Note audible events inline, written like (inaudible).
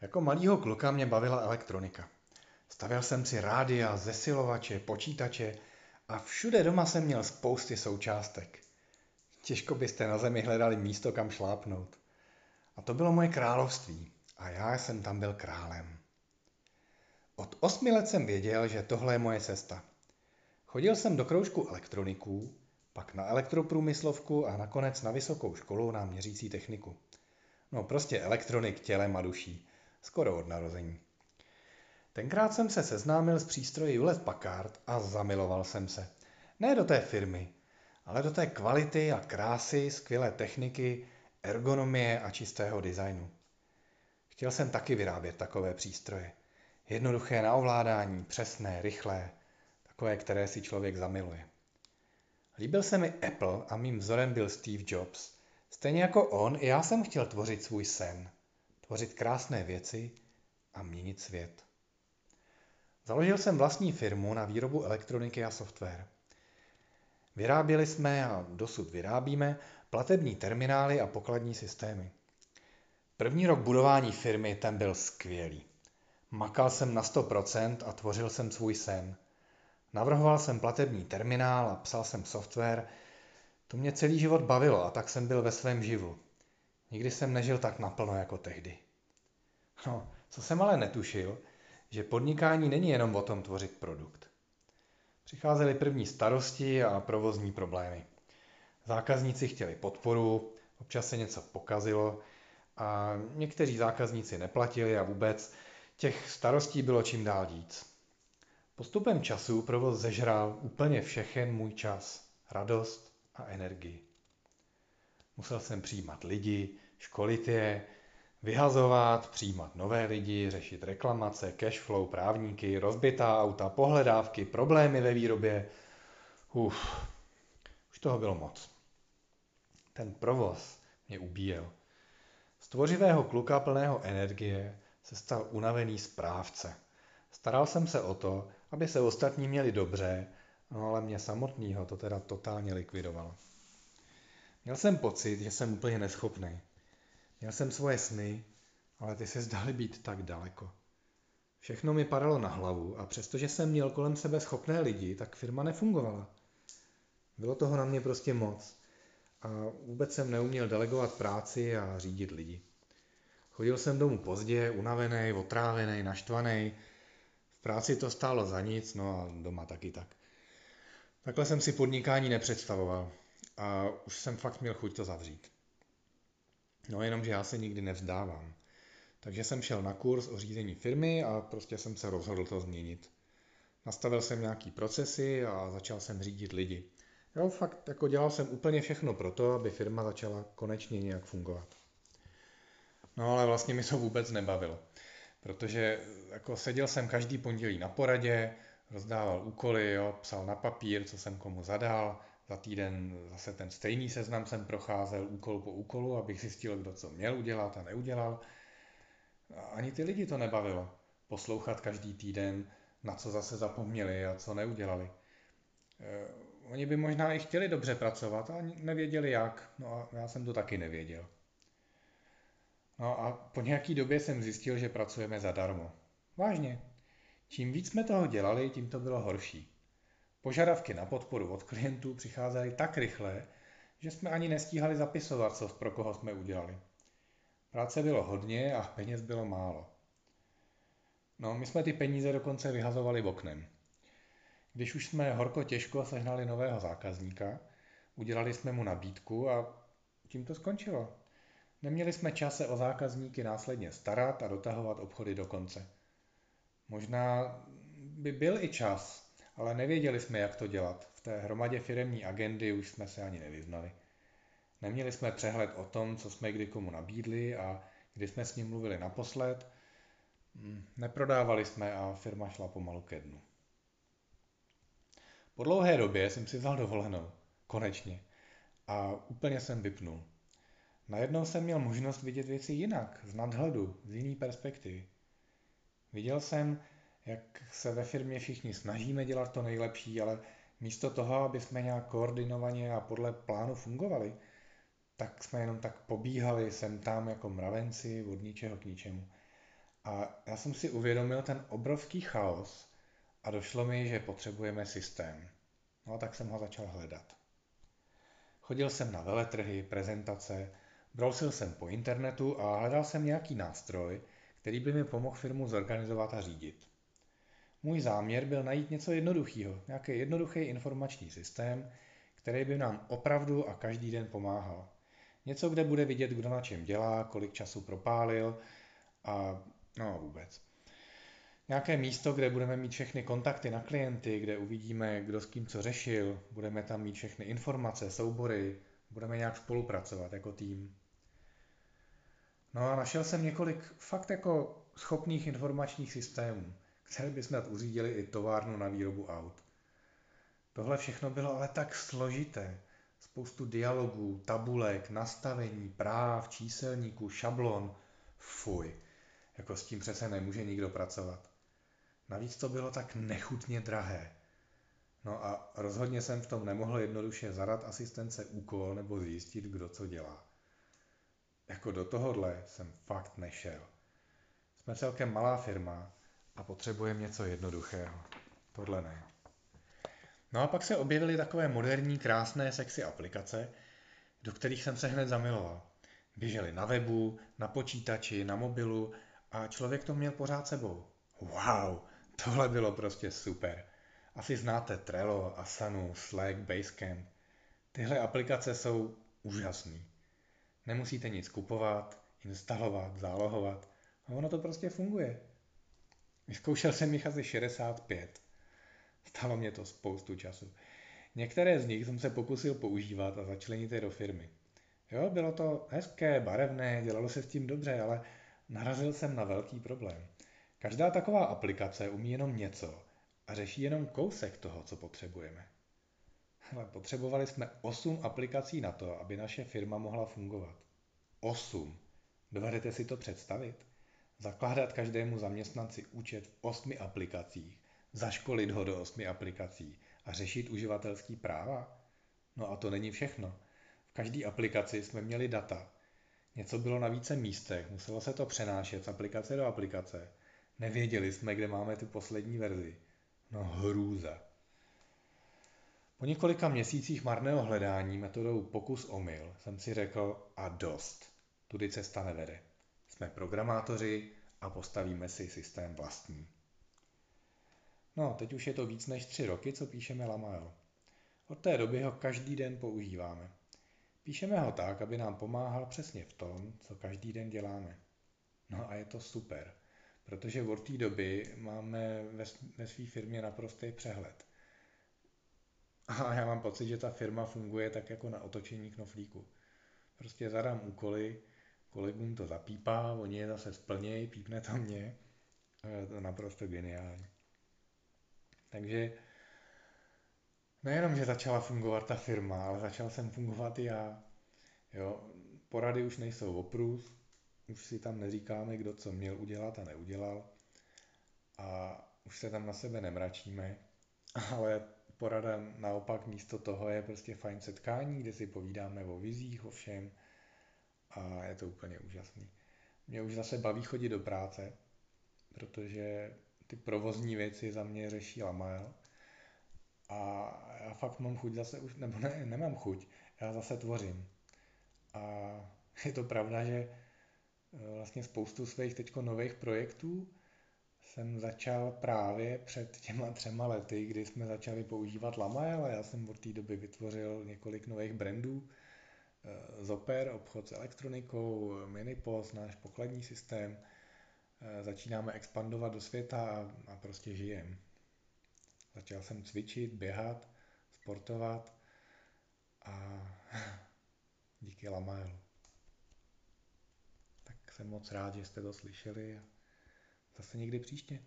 Jako malýho kluka mě bavila elektronika. Stavěl jsem si rádia, zesilovače, počítače a všude doma jsem měl spousty součástek. Těžko byste na zemi hledali místo, kam šlápnout. A to bylo moje království a já jsem tam byl králem. Od osmi let jsem věděl, že tohle je moje cesta. Chodil jsem do kroužku elektroniků, pak na elektroprůmyslovku a nakonec na vysokou školu na měřící techniku. No prostě elektronik tělem a duší. Skoro od narození. Tenkrát jsem se seznámil s přístroji Hewlett Packard a zamiloval jsem se. Ne do té firmy, ale do té kvality a krásy, skvělé techniky, ergonomie a čistého designu. Chtěl jsem taky vyrábět takové přístroje. Jednoduché na ovládání, přesné, rychlé, takové, které si člověk zamiluje. Líbil se mi Apple a mým vzorem byl Steve Jobs. Stejně jako on, i já jsem chtěl tvořit svůj sen. Tvořit krásné věci a měnit svět. Založil jsem vlastní firmu na výrobu elektroniky a software. Vyráběli jsme a dosud vyrábíme platební terminály a pokladní systémy. První rok budování firmy ten byl skvělý. Makal jsem na 100% a tvořil jsem svůj sen. Navrhoval jsem platební terminál a psal jsem software. To mě celý život bavilo a tak jsem byl ve svém živu. Nikdy jsem nežil tak naplno jako tehdy. No, co jsem ale netušil, že podnikání není jenom o tom tvořit produkt. Přicházely první starosti a provozní problémy. Zákazníci chtěli podporu, občas se něco pokazilo a někteří zákazníci neplatili a vůbec těch starostí bylo čím dál víc. Postupem času provoz zežral úplně všechen můj čas, radost a energii. Musel jsem přijímat lidi, školit je, vyhazovat, přijímat nové lidi, řešit reklamace, cashflow, právníky, rozbitá auta, pohledávky, problémy ve výrobě. Uf, už toho bylo moc. Ten provoz mě ubíjel. Z tvořivého kluka plného energie se stal unavený správce. Staral jsem se o to, aby se ostatní měli dobře, no ale mě samotného to teda totálně likvidovalo. Měl jsem pocit, že jsem úplně neschopný. Měl jsem svoje sny, ale ty se zdaly být tak daleko. Všechno mi padalo na hlavu a přestože jsem měl kolem sebe schopné lidi, tak firma nefungovala. Bylo toho na mě prostě moc a vůbec jsem neuměl delegovat práci a řídit lidi. Chodil jsem domů pozdě, unavený, otrávený, naštvaný. V práci to stálo za nic, no a doma taky tak. Takhle jsem si podnikání nepředstavoval a už jsem fakt měl chuť to zavřít. No jenom, že já se nikdy nevzdávám. Takže jsem šel na kurz o řízení firmy a prostě jsem se rozhodl to změnit. Nastavil jsem nějaký procesy a začal jsem řídit lidi. Jo, fakt jako dělal jsem úplně všechno pro to, aby firma začala konečně nějak fungovat. No ale vlastně mi to vůbec nebavilo. Protože jako seděl jsem každý pondělí na poradě, rozdával úkoly, jo, psal na papír, co jsem komu zadal, za týden zase ten stejný seznam jsem procházel úkol po úkolu, abych zjistil, kdo co měl udělat a neudělal. A ani ty lidi to nebavilo. Poslouchat každý týden, na co zase zapomněli a co neudělali. E, oni by možná i chtěli dobře pracovat, ale nevěděli jak. No a já jsem to taky nevěděl. No a po nějaký době jsem zjistil, že pracujeme zadarmo. Vážně. Čím víc jsme toho dělali, tím to bylo horší. Požadavky na podporu od klientů přicházely tak rychle, že jsme ani nestíhali zapisovat, co pro koho jsme udělali. Práce bylo hodně a peněz bylo málo. No, my jsme ty peníze dokonce vyhazovali oknem. Když už jsme horko těžko sehnali nového zákazníka, udělali jsme mu nabídku a tím to skončilo. Neměli jsme čas se o zákazníky následně starat a dotahovat obchody do konce. Možná by byl i čas, ale nevěděli jsme, jak to dělat. V té hromadě firemní agendy už jsme se ani nevyznali. Neměli jsme přehled o tom, co jsme kdy komu nabídli a kdy jsme s ním mluvili naposled. Hmm, neprodávali jsme a firma šla pomalu ke dnu. Po dlouhé době jsem si vzal dovolenou. Konečně. A úplně jsem vypnul. Najednou jsem měl možnost vidět věci jinak, z nadhledu, z jiné perspektivy. Viděl jsem, jak se ve firmě všichni snažíme dělat to nejlepší, ale místo toho, aby jsme nějak koordinovaně a podle plánu fungovali, tak jsme jenom tak pobíhali sem tam jako mravenci od ničeho k ničemu. A já jsem si uvědomil ten obrovský chaos a došlo mi, že potřebujeme systém. No a tak jsem ho začal hledat. Chodil jsem na veletrhy, prezentace, brousil jsem po internetu a hledal jsem nějaký nástroj, který by mi pomohl firmu zorganizovat a řídit. Můj záměr byl najít něco jednoduchého, nějaký jednoduchý informační systém, který by nám opravdu a každý den pomáhal. Něco, kde bude vidět, kdo na čem dělá, kolik času propálil a no vůbec. Nějaké místo, kde budeme mít všechny kontakty na klienty, kde uvidíme, kdo s kým co řešil, budeme tam mít všechny informace, soubory, budeme nějak spolupracovat jako tým. No a našel jsem několik fakt jako schopných informačních systémů, které by snad uřídili i továrnu na výrobu aut. Tohle všechno bylo ale tak složité. Spoustu dialogů, tabulek, nastavení, práv, číselníků, šablon. Fuj, jako s tím přece nemůže nikdo pracovat. Navíc to bylo tak nechutně drahé. No a rozhodně jsem v tom nemohl jednoduše zadat asistence úkol nebo zjistit, kdo co dělá. Jako do tohohle jsem fakt nešel. Jsme celkem malá firma a potřebujeme něco jednoduchého. Tohle ne. No a pak se objevily takové moderní, krásné, sexy aplikace, do kterých jsem se hned zamiloval. Běžely na webu, na počítači, na mobilu a člověk to měl pořád sebou. Wow, tohle bylo prostě super. Asi znáte Trello, Asanu, Slack, Basecamp. Tyhle aplikace jsou úžasné. Nemusíte nic kupovat, instalovat, zálohovat. A ono to prostě funguje. Vyzkoušel jsem jich asi 65. Stalo mě to spoustu času. Některé z nich jsem se pokusil používat a začlenit je do firmy. Jo, bylo to hezké, barevné, dělalo se s tím dobře, ale narazil jsem na velký problém. Každá taková aplikace umí jenom něco a řeší jenom kousek toho, co potřebujeme. Ale potřebovali jsme 8 aplikací na to, aby naše firma mohla fungovat. 8. Dovedete si to představit? Zakládat každému zaměstnanci účet v 8 aplikacích, zaškolit ho do 8 aplikací a řešit uživatelský práva? No a to není všechno. V každé aplikaci jsme měli data. Něco bylo na více místech, muselo se to přenášet z aplikace do aplikace. Nevěděli jsme, kde máme tu poslední verzi. No hrůza. Po několika měsících marného hledání metodou pokus omyl jsem si řekl a dost. Tudy cesta nevede. Jsme programátoři a postavíme si systém vlastní. No, teď už je to víc než tři roky, co píšeme Lamael. Od té doby ho každý den používáme. Píšeme ho tak, aby nám pomáhal přesně v tom, co každý den děláme. No a je to super, protože od té doby máme ve, ve své firmě naprostý přehled. A já mám pocit, že ta firma funguje tak jako na otočení knoflíku. Prostě zadám úkoly, kolegům to zapípá, oni je zase splnějí, pípne to mě. A je to naprosto geniální. Takže nejenom, že začala fungovat ta firma, ale začal jsem fungovat i já. Jo, porady už nejsou oprus, už si tam neříkáme, kdo co měl udělat a neudělal. A už se tam na sebe nemračíme, (laughs) ale porada naopak místo toho je prostě fajn setkání, kde si povídáme o vizích, o všem a je to úplně úžasný. Mě už zase baví chodit do práce, protože ty provozní věci za mě řeší Lamael a já fakt mám chuť zase už, nebo ne, nemám chuť, já zase tvořím. A je to pravda, že eh, vlastně spoustu svých teďko nových projektů jsem začal právě před těma třema lety, kdy jsme začali používat Lamael a já jsem od té doby vytvořil několik nových brandů. Eh, Zoper, obchod s elektronikou, Minipost, náš pokladní systém. Eh, začínáme expandovat do světa a, prostě žijem. Začal jsem cvičit, běhat, sportovat a (laughs) díky Lamaelu. Tak jsem moc rád, že jste to slyšeli zase někdy příště.